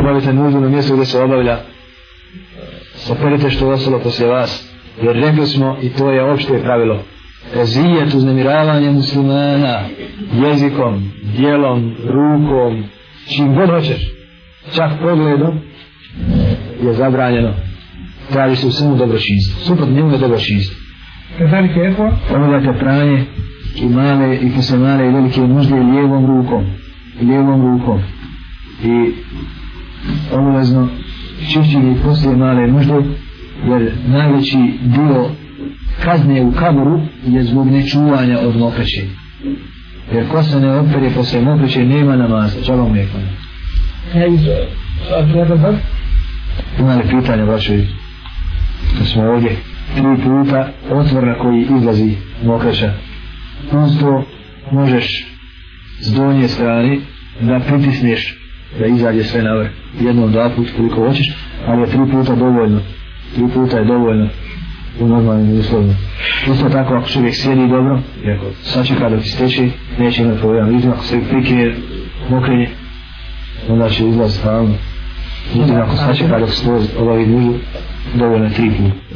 obavite na uzmano mjesto gdje se obavlja. Operite što je ostalo poslije vas. Jer rekli smo i to je opšte pravilo. Razvijet uznemiravanje muslimana jezikom, dijelom, rukom čim god hoćeš. Čak pogledom je zabranjeno. Traži se u svemu dobročinstvo. Suprot njemu je dobročinstvo. Kazalike Efo? Pogledajte pranje i male i posle i velike nužde lijevom rukom. Lijevom rukom. I obavezno čišćenje i poslije male nužde jer najveći dio kazne u kaburu je zbog nečuvanja od mokreće. Jer ko se ne opere poslije mokreće nema namaza čao vam lijeko ne ima li pitanje braću da smo ovdje tri puta otvor na koji izlazi mokreća. Uz to možeš s donje strane da pritisneš da izađe sve na vrh. Jednom, dva puta koliko hoćeš ali je tri puta dovoljno. Tri puta je dovoljno u normalnim uslovima. Isto tako ako čovjek sjedi dobro i ako sačeka dok isteče neće imati problem vidite ako se prikije mokrenje onda će izlaz stalno. Vidite ako sačeka dok se to obavi nužu dovoljno je tri puta.